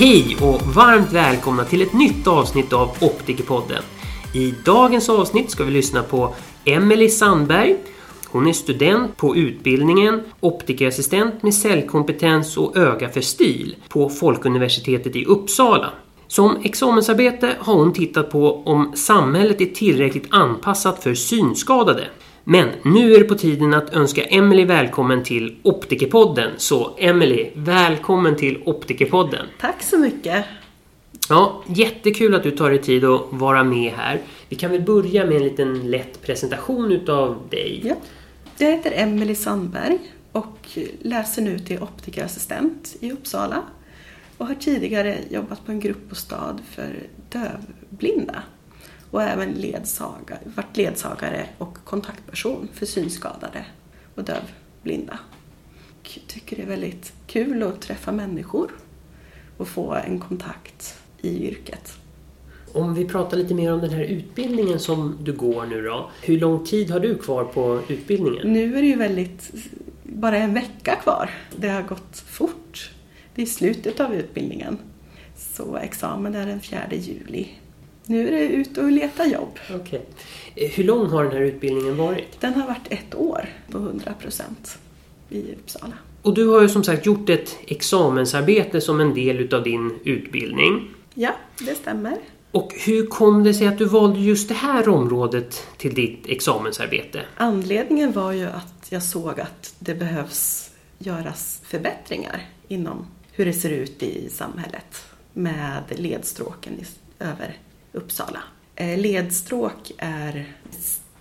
Hej och varmt välkomna till ett nytt avsnitt av Optikerpodden. I dagens avsnitt ska vi lyssna på Emelie Sandberg. Hon är student på utbildningen optikerassistent med cellkompetens och öga för stil på Folkuniversitetet i Uppsala. Som examensarbete har hon tittat på om samhället är tillräckligt anpassat för synskadade. Men nu är det på tiden att önska Emelie välkommen till Optikerpodden. Så Emelie, välkommen till Optikerpodden. Tack så mycket. Ja, jättekul att du tar dig tid att vara med här. Vi kan väl börja med en liten lätt presentation utav dig. Ja. Jag heter Emelie Sandberg och läser nu till optikerassistent i Uppsala och har tidigare jobbat på en gruppbostad för dövblinda och även ledsagare, varit ledsagare och kontaktperson för synskadade och dövblinda. Och tycker det är väldigt kul att träffa människor och få en kontakt i yrket. Om vi pratar lite mer om den här utbildningen som du går nu då. Hur lång tid har du kvar på utbildningen? Nu är det ju väldigt, bara en vecka kvar. Det har gått fort. Det är slutet av utbildningen. Så examen är den 4 juli. Nu är det ut och leta jobb. Okej. Eh, Hur lång har den här utbildningen varit? Den har varit ett år på 100 procent i Uppsala. Och du har ju som sagt gjort ett examensarbete som en del utav din utbildning. Ja, det stämmer. Och hur kom det sig att du valde just det här området till ditt examensarbete? Anledningen var ju att jag såg att det behövs göras förbättringar inom hur det ser ut i samhället med ledstråken över Uppsala. Eh, ledstråk är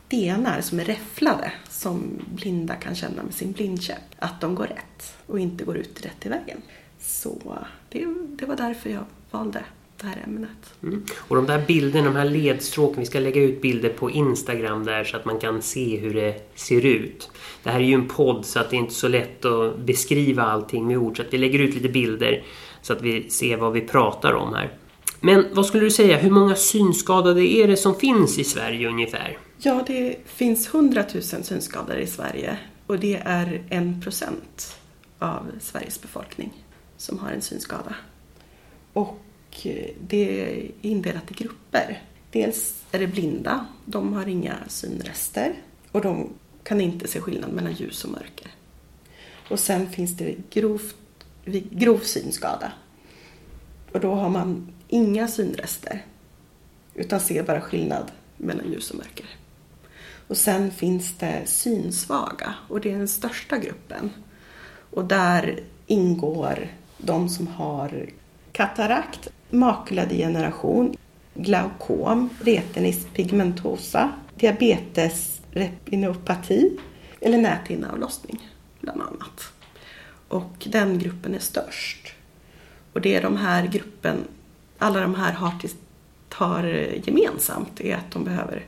stenar som är räfflade som blinda kan känna med sin blindkäpp. Att de går rätt och inte går ut rätt i vägen. Så det, det var därför jag valde det här ämnet. Mm. Och de där bilderna, de här ledstråken, vi ska lägga ut bilder på Instagram där så att man kan se hur det ser ut. Det här är ju en podd så att det är inte så lätt att beskriva allting med ord så att vi lägger ut lite bilder så att vi ser vad vi pratar om här. Men vad skulle du säga, hur många synskadade är det som finns i Sverige ungefär? Ja, det finns 100 000 synskadade i Sverige och det är en procent av Sveriges befolkning som har en synskada. Och eh, det är indelat i grupper. Dels är det blinda, de har inga synrester och de kan inte se skillnad mellan ljus och mörker. Och sen finns det grovt, grov synskada. Och då har man inga synrester utan ser bara skillnad mellan ljus och mörker. Och sen finns det synsvaga och det är den största gruppen. Och där ingår de som har katarakt, makuladegeneration, glaukom, retinus pigmentosa, diabetes, retinopati eller näthinneavlossning bland annat. Och den gruppen är störst. Och det är de här gruppen, alla de här har, till, har gemensamt är att de behöver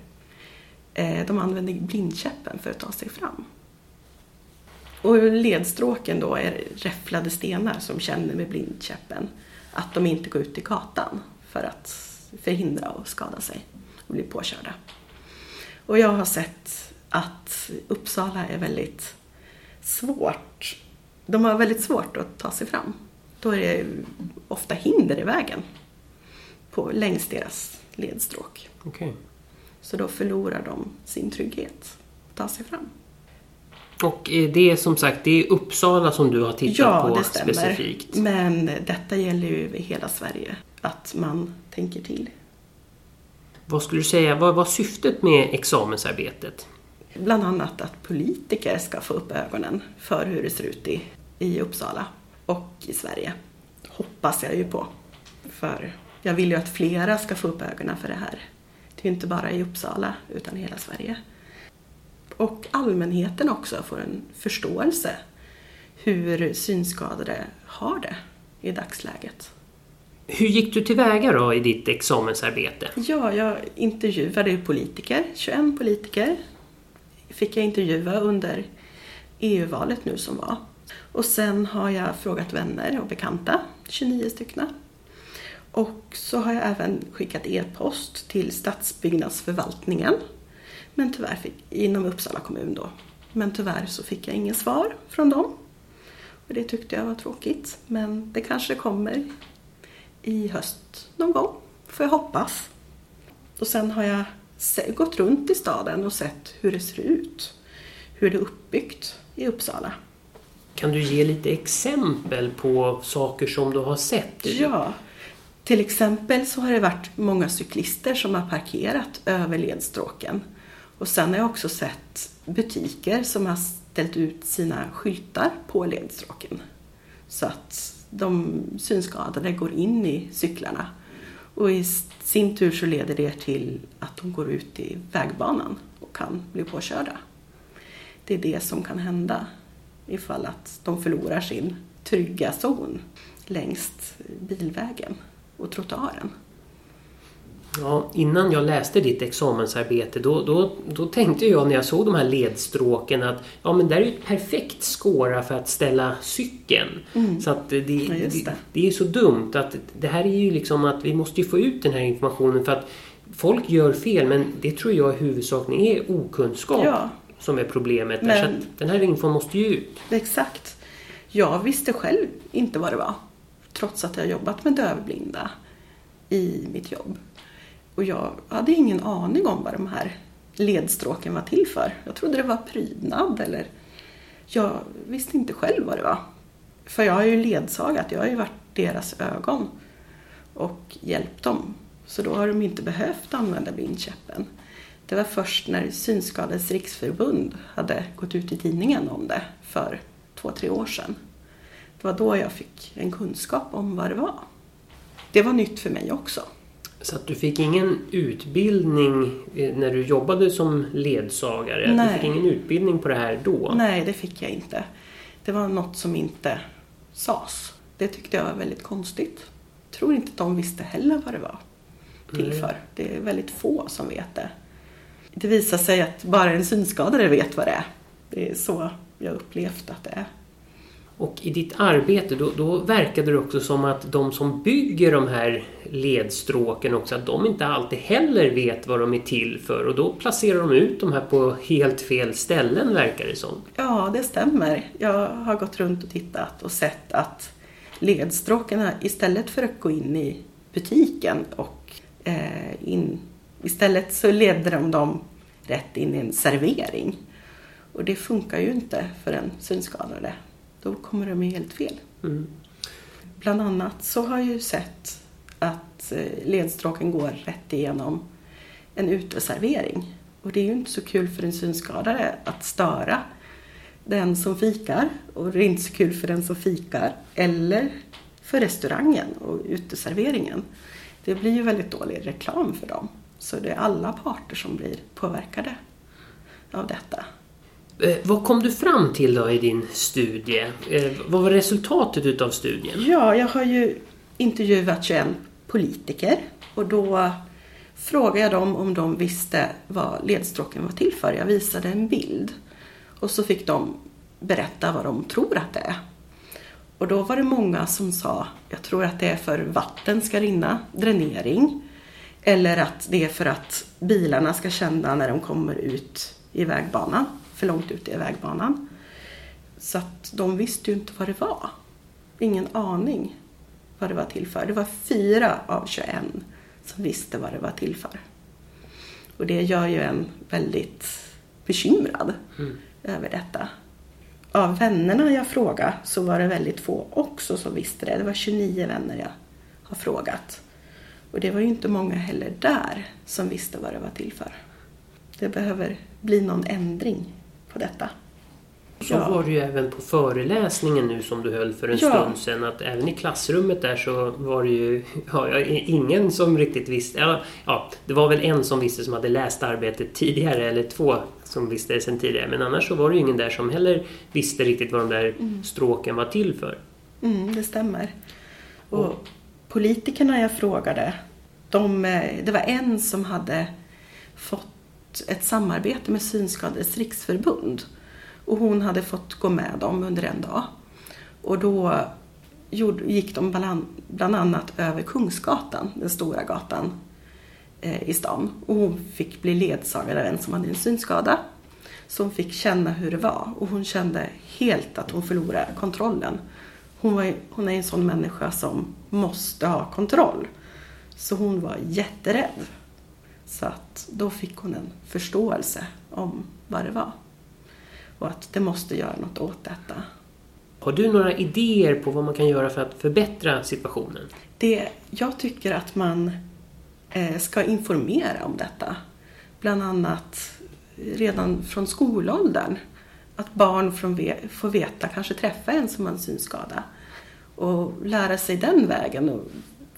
eh, de använder blindkäppen för att ta sig fram. Och ledstråken då är räfflade stenar som känner med blindkäppen att de inte går ut i gatan för att förhindra att skada sig och bli påkörda. Och jag har sett att Uppsala är väldigt svårt. De har väldigt svårt att ta sig fram. Då är det ofta hinder i vägen på, längs deras ledstråk. Okej. Så då förlorar de sin trygghet att ta sig fram. Och eh, det är som sagt, det är Uppsala som du har tittat Ja, på det stämmer. specifikt. Men detta gäller ju hela Sverige, att man tänker till. Vad skulle du säga, vad var syftet med examensarbetet? Bland annat att politiker ska få upp ögonen för hur det ser ut i, i Uppsala och i Sverige. Hoppas jag ju på. För jag vill ju att flera ska få upp ögonen för det här. Det är ju inte bara i Uppsala, utan i hela Sverige. Och allmänheten också får en förståelse hur synskadade har det i dagsläget. Hur gick du tillväga då i ditt examensarbete? Ja, jag intervjuade ju politiker, 21 politiker fick jag intervjua under EU-valet nu som var. Och sen har jag frågat vänner och bekanta, 29 stycken. Och så har jag även skickat e-post till stadsbyggnadsförvaltningen men tyvärr fick, inom Uppsala kommun då. Men tyvärr så fick jag ingen svar från dem. Och det tyckte jag var tråkigt, men det kanske kommer i höst någon gång, får jag hoppas. Och sen har jag gått runt i staden och sett hur det ser ut. Hur det är uppbyggt i Uppsala. Kan du ge lite exempel på saker som du har sett? Ja, till exempel så har det varit många cyklister som har parkerat över ledstråken. Och sen har jag också sett butiker som har ställt ut sina skyltar på ledstråken. Så att de synskadade går in i cyklarna. Och i sin tur så leder det till att de går ut i vägbanan och kan bli påkörda. Det är det som kan hända ifall att de förlorar sin trygga zon längs bilvägen och trottoaren. Ja, innan jag läste ditt examensarbete då, då, då tänkte jag när jag såg de här ledstråken att ja, men där är ett perfekt skåra för att ställa cykeln. Mm. Så att det, ja, det. det, det är så dumt att det här är ju liksom att vi måste ju få ut den här informationen för att folk gör fel men det tror jag huvudsakligen är okunskap ja. Som är problemet. Men, så den här infon måste ju ut. Exakt. Jag visste själv inte vad det var trots att jag jobbat med dövblinda i mitt jobb. Och jag hade ingen aning om vad de här ledstråken var till för. Jag trodde det var prydnad eller jag visste inte själv vad det var. För jag har ju ledsagat, jag har ju varit deras ögon och hjälpt dem. Så då har de inte behövt använda blindkäppen. Det var först när Synskadades riksförbund hade gått ut i tidningen om det för två, tre år sedan. Det var då jag fick en kunskap om vad det var. Det var nytt för mig också. Så att du fick ingen utbildning eh, när du jobbade som ledsagare? Nej. Du fick ingen utbildning på det här då? Nej, det fick jag inte. Det var något som inte sades. Det tyckte jag var väldigt konstigt. Jag tror inte de visste heller vad det var till för. Det är väldigt få som vet det. Det visar sig att bara en synskadade vet vad det är. Det är så jag upplevt att det är. Och i ditt arbete då, då verkade det också som att de som bygger de här ledstråken också, att de inte alltid heller vet vad de är till för och då placerar de ut de här på helt fel ställen verkar det som. Ja, det stämmer. Jag har gått runt och tittat och sett att ledstråken istället för att gå in i butiken och eh, in, istället så leder de dem rätt in i en servering. Och det funkar ju inte för en synskadade då kommer de helt fel. Mm. Bland annat så har jag ju sett att eh, ledstråken går rätt igenom en uteservering. Och det är ju inte så kul för en synskadade att störa den som fikar och det är inte så kul för den som fikar eller för restaurangen och uteserveringen. Det blir ju väldigt dålig reklam för dem. Så det är alla parter som blir påverkade av detta. Eh, vad kom du fram till då i din studie? Eh, vad var resultatet utav studien? Ja, jag har ju intervjuat 21 politiker och då frågade jag dem om de visste vad ledstråken var till för. Jag visade en bild och så fick de berätta vad de tror att det är. Och då var det många som sa, jag tror att det är för vatten ska rinna, dränering. Eller att det är för att bilarna ska känna när de kommer ut i vägbanan för långt ute i vägbanan. Så att de visste ju inte vad det var. Ingen aning vad det var till för. Det var fyra av 21 som visste vad det var till för. Och det gör ju en väldigt bekymrad mm. över detta. Av vännerna jag frågade så var det väldigt få också som visste det. Det var 29 vänner jag har frågat. Och det var ju inte många heller där som visste vad det var till för. Det behöver bli någon ändring på detta. Så ja. var det ju även på föreläsningen nu som du höll för en ja. stund sedan att även i klassrummet där så var det ju ja, ingen som riktigt visste. Ja, ja, det var väl en som visste som hade läst arbetet tidigare eller två som visste det sedan tidigare. Men annars så var det ju ingen där som heller visste riktigt vad de där mm. stråken var till för. Mm, det stämmer. Och, Och politikerna jag frågade, de, eh, det var en som hade fått ett samarbete med Synskadades riksförbund. Och hon hade fått gå med dem under en dag. Och då gick de bland annat över Kungsgatan, den stora gatan eh, i stan. Och hon fick bli ledsagare av en som hade en synskada. Så hon fick känna hur det var och hon kände helt att hon förlorade kontrollen hon, var, hon är en sån människa som måste ha kontroll. Så hon var jätterädd. Så att då fick hon en förståelse om vad det var. Och att det måste göra något åt detta. Har du några idéer på vad man kan göra för att förbättra situationen? Det, jag tycker att man eh, ska informera om detta. Bland annat redan från skolåldern. Att barn får veta, kanske träffa en som har en synskada. Och lära sig den vägen och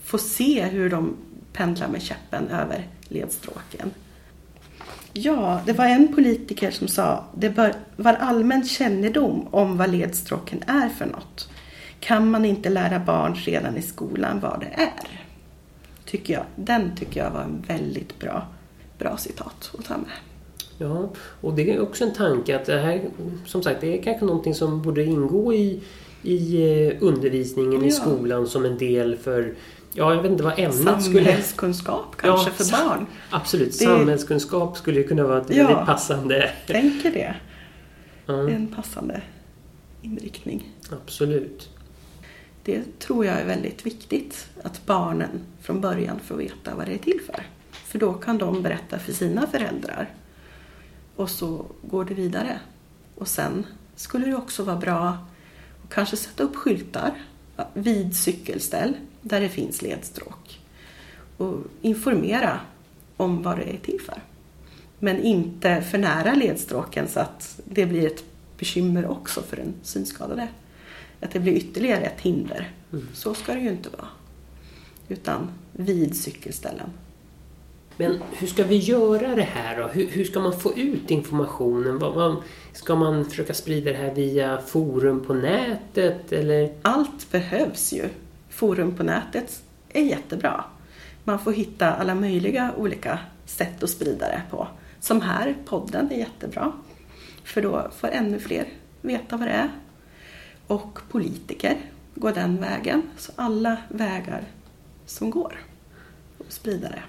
få se hur de pendlar med käppen över ledstråken. Ja, det var en politiker som sa det bör vara allmän kännedom om vad ledstråken är för något. Kan man inte lära barn redan i skolan vad det är? Tycker jag. Den tycker jag var en väldigt bra, bra citat att ta med. Ja, och det är också en tanke att det här, som sagt, det är kanske någonting som borde ingå i, i eh, undervisningen ja. i skolan som en del för Ja, jag vet inte vad ämnet skulle... Samhällskunskap kanske ja, för barn. Absolut, det... samhällskunskap skulle kunna vara ett ja, väldigt passande... tänker det. Ja. En passande inriktning. Absolut. Det tror jag är väldigt viktigt, att barnen från början får veta vad det är till för. För då kan de berätta för sina föräldrar. Och så går det vidare. Och sen skulle det också vara bra att kanske sätta upp skyltar vid cykelställ där det finns ledstråk. Och informera om vad det är till för. Men inte för nära ledstråken så att det blir ett bekymmer också för den synskadade. Att det blir ytterligare ett hinder. Mm. Så ska det ju inte vara. Utan vid cykelställen. Men hur ska vi göra det här då? Hur, hur ska man få ut informationen? Vad, vad, ska man försöka sprida det här via forum på nätet? Eller? Allt behövs ju. Forum på nätet är jättebra. Man får hitta alla möjliga olika sätt att sprida det på. Som här, podden är jättebra. För då får ännu fler veta vad det är. Och politiker går den vägen. Så alla vägar som går att sprida det.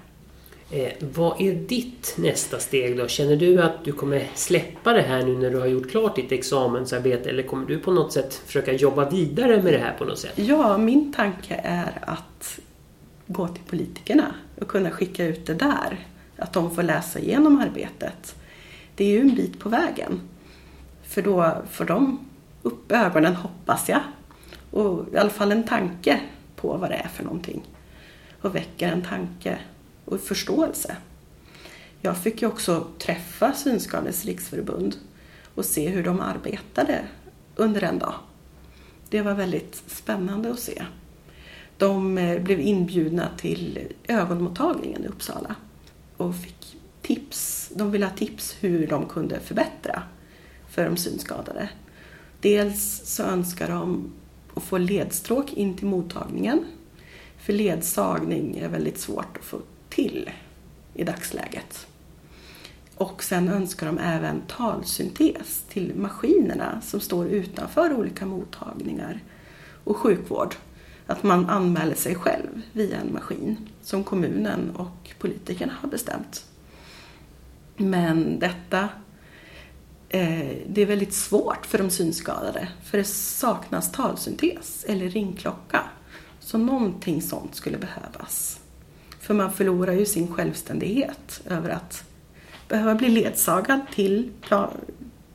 Eh, vad är ditt nästa steg då? Känner du att du kommer släppa det här nu när du har gjort klart ditt examensarbete eller kommer du på något sätt försöka jobba vidare med det här på något sätt? Ja, min tanke är att gå till politikerna och kunna skicka ut det där. Att de får läsa igenom arbetet. Det är ju en bit på vägen. För då får de upp ögonen, hoppas jag. Och i alla fall en tanke på vad det är för någonting. Och väcker en tanke och förståelse. Jag fick ju också träffa Synskadades riksförbund och se hur de arbetade under en dag. Det var väldigt spännande att se. De eh, blev inbjudna till ögonmottagningen i Uppsala och fick tips. De ville ha tips hur de kunde förbättra för de synskadade. Dels så önskar de att få ledstråk in till mottagningen. För ledsagning är väldigt svårt att få till i dagsläget. Och sen önskar de även talsyntes till maskinerna som står utanför olika mottagningar och sjukvård. Att man anmäler sig själv via en maskin som kommunen och politikerna har bestämt. Men detta eh, det är väldigt svårt för de synskadade för det saknas talsyntes eller ringklocka. Så någonting sånt skulle behövas. För man förlorar ju sin självständighet över att behöva bli ledsagad till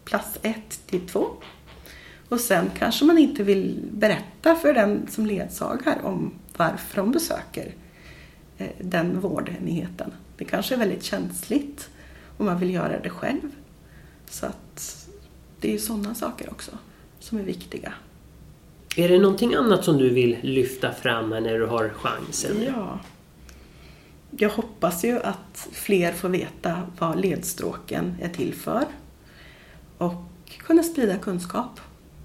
plats ett till två. Och sen kanske man inte vill berätta för den som ledsagar om varför de besöker eh, den vårdenheten. Det kanske är väldigt känsligt om man vill göra det själv. Så att det är sådana saker också som är viktiga. Är det någonting annat som du vill lyfta fram när du har chansen? Ja, jag hoppas ju att fler får veta vad ledstråken är till för och kunna sprida kunskap.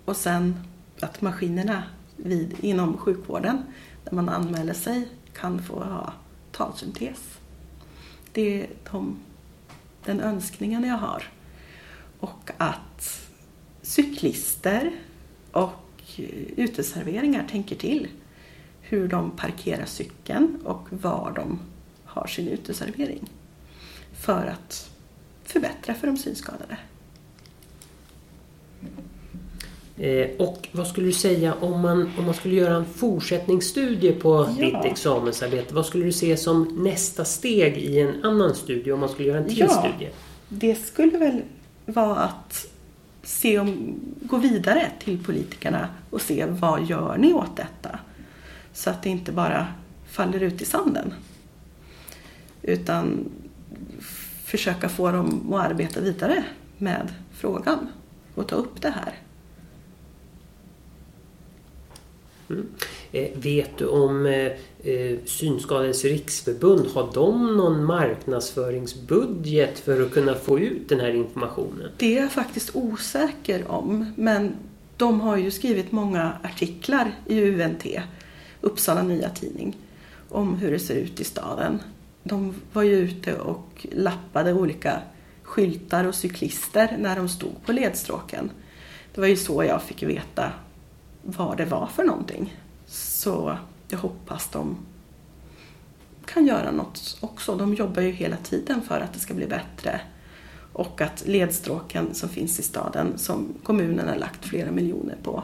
Och sen att maskinerna vid, inom sjukvården där man anmäler sig kan få ha talsyntes. Det är de, den önskningen jag har. Och att cyklister och uteserveringar tänker till hur de parkerar cykeln och var de har sin uteservering för att förbättra för de synskadade. Eh, och vad skulle du säga om man, om man skulle göra en fortsättningsstudie på Ja. ditt examensarbete? Vad skulle du se som nästa steg i en annan studie om man skulle göra en till Ja. studie? Det skulle väl vara att se om, gå vidare till politikerna och se vad gör ni åt detta? Så att det inte bara faller ut i sanden. Utan försöka få dem att arbeta vidare med frågan och ta upp det här. Eh, vet du om eh, eh, Synskadades riksförbund, har de någon marknadsföringsbudget för att kunna få ut den här informationen? Det är jag faktiskt osäker om, men de har ju skrivit många artiklar i UNT, Uppsala Nya Tidning, om hur det ser ut i staden. De var ju ute och lappade olika skyltar och cyklister när de stod på ledstråken. Det var ju så jag fick veta vad det var för någonting. Så jag hoppas de kan göra något också. De jobbar ju hela tiden för att det ska bli bättre. Och att ledstråken som finns i staden, som kommunen har lagt flera miljoner på,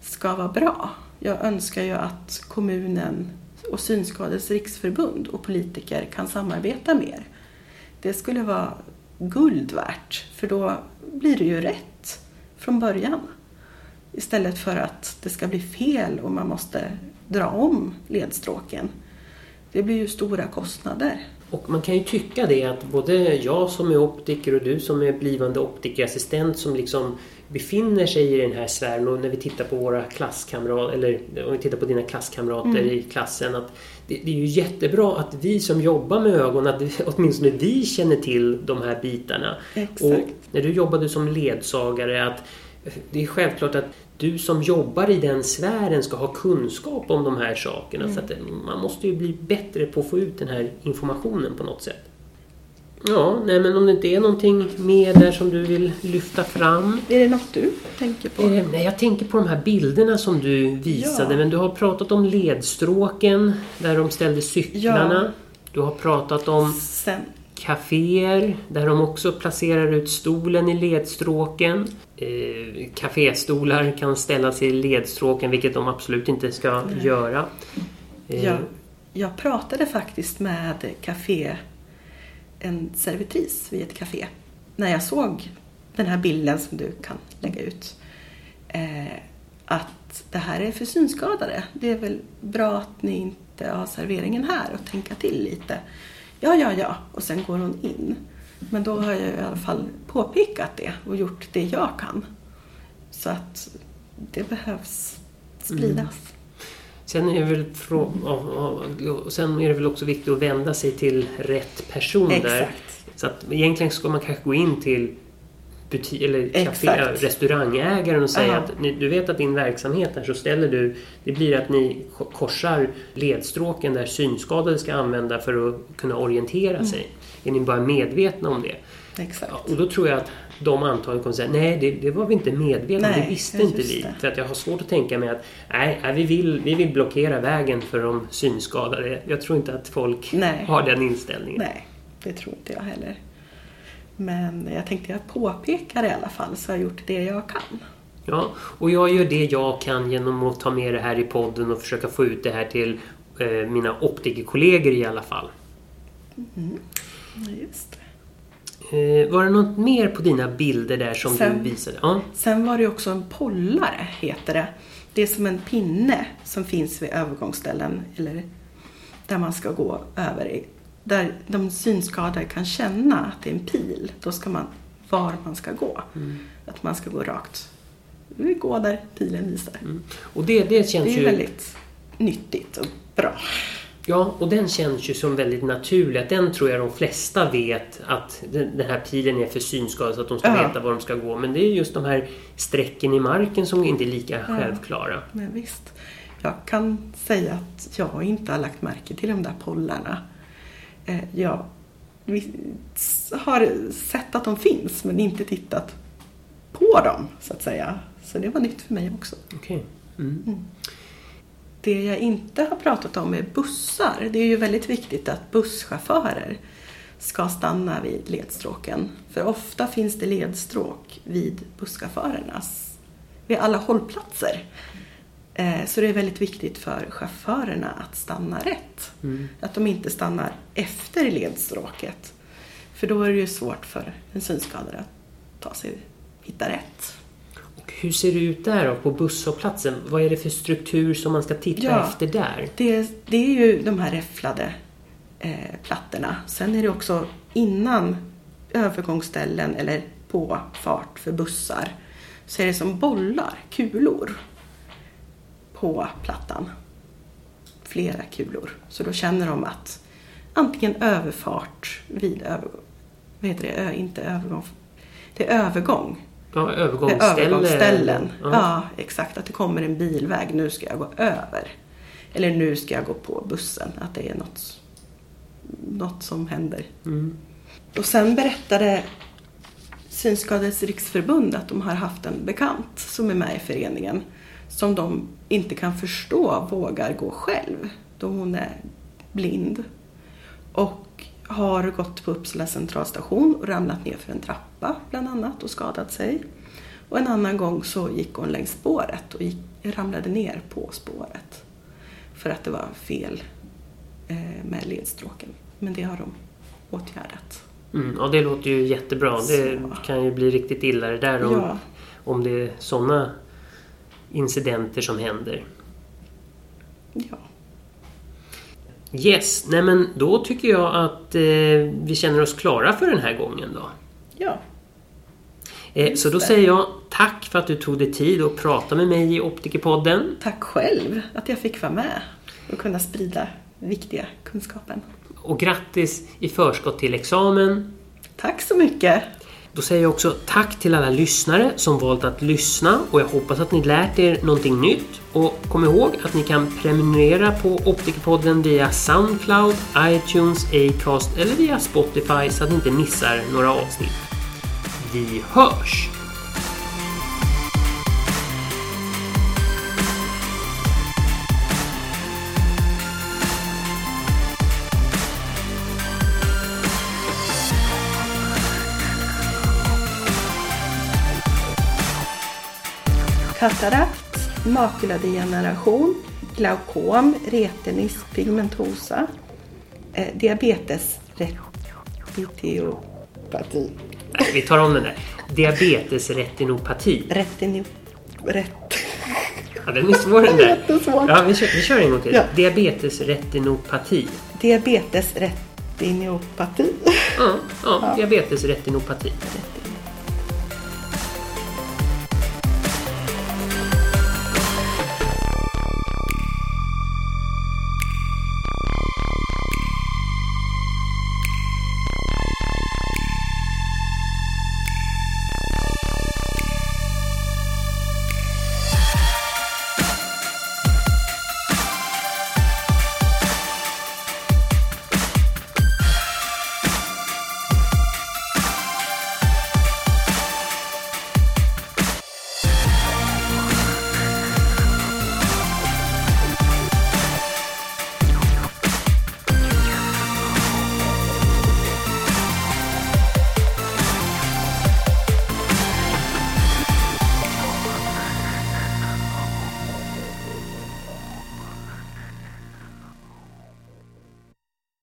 ska vara bra. Jag önskar ju att kommunen och Synskadades riksförbund och politiker kan samarbeta mer. Det skulle vara guld värt, för då blir det ju rätt från början. Istället för att det ska bli fel och man måste dra om ledstråken. Det blir ju stora kostnader. Och man kan ju tycka det att både jag som är optiker och du som är blivande optikerassistent som liksom befinner sig i den här sfären och när vi tittar på våra klasskamrater eller om vi tittar på dina klasskamrater Mm. i klassen att det, det är ju jättebra att vi som jobbar med ögon, att åtminstone vi känner till de här bitarna. Exakt. Och när du jobbade som ledsagare att det är självklart att du som jobbar i den sfären ska ha kunskap om de här sakerna. Så att man måste ju bli bättre på att få ut den här informationen på något sätt. Ja, nej men om det inte är någonting mer där som du vill lyfta fram? Är det något du tänker på? Eh, nej, jag tänker på de här bilderna som du visade. Ja. Men du har pratat om ledstråken där de ställde cyklarna. Du har pratat om Sen, kaféer där de också placerar ut stolen i ledstråken. Eh, kaféstolar kan ställas i ledstråken vilket de absolut inte ska Nej. göra. Eh, jag, jag pratade faktiskt med café, en servitris vid ett café, när jag såg den här bilden som du kan lägga ut. Eh, att det här är för synskadade. Det är väl bra att ni inte har serveringen här och tänka till lite. Ja, ja, ja. Och sen går hon in. Men då har jag i alla fall påpekat det och gjort det jag kan. Så att det behövs spridas. Sen är, det väl frå- och sen är det väl också viktigt att vända sig till rätt person där. Exakt. Så att egentligen ska man kanske gå in till butik, eller café, restaurangägaren och säga Ja. att ni, du vet att din verksamhet här så ställer du, det blir att ni ko- korsar ledstråken där synskadade ska använda för att kunna orientera Mm. sig. Är ni bara medvetna om det? Exakt. Ja, och då tror jag att de antagligen kommer säga nej det, det var vi inte medvetna om, det visste inte vi. det. För att jag har svårt att tänka mig att nej, nej, vi, vill, vi vill blockera vägen för de synskadade. Jag tror inte att folk Nej. har den inställningen. Nej, det tror inte jag heller. Men jag tänkte jag påpekar i alla fall så har jag gjort det jag kan. Ja, och jag gör det jag kan genom att ta med det här i podden och försöka få ut det här till eh, mina optikerkollegor i alla fall. Ja, Just det. Eh, var det något mer på dina bilder där som Sen- du visade? Ja. Sen var det också en pollare, heter det. Det är som en pinne som finns vid övergångsställen eller där man ska gå över. Där de synskadade kan känna att det är en pil. Då ska man var man ska gå. Att man ska gå rakt. Vi går där pilen visar. Och det, det känns Det är ju... väldigt nyttigt och bra. Ja, och den känns ju som väldigt naturlig. Att den tror jag de flesta vet att den här pilen är för synskadade så att de ska Ja. veta var de ska gå. Men det är just de här strecken i marken som inte är lika självklara. Men visst, jag kan säga att jag inte har lagt märke till de där pollarna. Eh, Jag har sett att de finns men inte tittat på dem så att säga. Så det var nytt för mig också. Okej. Mm. Det jag inte har pratat om är bussar. Det är ju väldigt viktigt att busschaufförer ska stanna vid ledstråken. För ofta finns det ledstråk vid busschaufförernas vid alla hållplatser. Eh, Så det är väldigt viktigt för chaufförerna att stanna rätt. Mm. Att de inte stannar efter ledstråket. För då är det ju svårt för en synskadad att ta sig, hitta rätt. Hur ser det ut där då, på busshållplatsen? Vad är det för struktur som man ska titta Ja. efter där? Det, det är ju de här räfflade eh, plattorna. Sen är det också innan övergångsställen eller på fart för bussar så är det som bollar, kulor på plattan. Flera kulor. Så då känner de att antingen överfart vid övergång, vad heter det, Ö, inte övergång, det är övergång. Ja, Det är övergångsställe. övergångsställen. Ja. Ja, exakt. Att det kommer en bilväg, nu ska jag gå över. Eller nu ska jag gå på bussen. Att det är något, något som händer. Mm. Och sen berättade Synskadades riksförbund att de har haft en bekant som är med i föreningen som de inte kan förstå vågar gå själv då hon är blind. Och har gått på Uppsala centralstation och ramlat ner för en trappa bland annat och skadat sig. Och en annan gång så gick hon längs spåret och gick, ramlade ner på spåret. För att det var fel eh, med ledstråken. Men det har de åtgärdat. Mm, ja, det låter ju jättebra. Det Så. kan ju bli riktigt illa det där om, Ja. om det är sådana incidenter som händer. Ja. Yes, nej men då tycker jag att eh, vi känner oss klara för den här gången då. ja. Eh, så då det. säger jag tack för att du tog dig tid att prata med mig i Optikerpodden. Tack själv att jag fick vara med och kunna sprida viktiga kunskapen. Och grattis i förskott till examen. Tack så mycket! Då säger jag också tack till alla lyssnare som valt att lyssna och jag hoppas att ni lärt er någonting nytt. Och kom ihåg att ni kan prenumerera på Optikerpodden via Soundcloud, iTunes, Acast eller via Spotify så att ni inte missar några avsnitt. Vi hörs! Katarakt, makuladegeneration, glaukom, retinus pigmentosa, eh, diabetes, retinopaati. Nej, vi tar om den där. Diabetesretinopati. Retino... Ret... Ja, den är svår den där. Ja, vi kör, vi kör en gång till. Ja. Diabetesretinopati. Diabetes retinopati. Ja, ja, diabetesretinopati. Retinopati.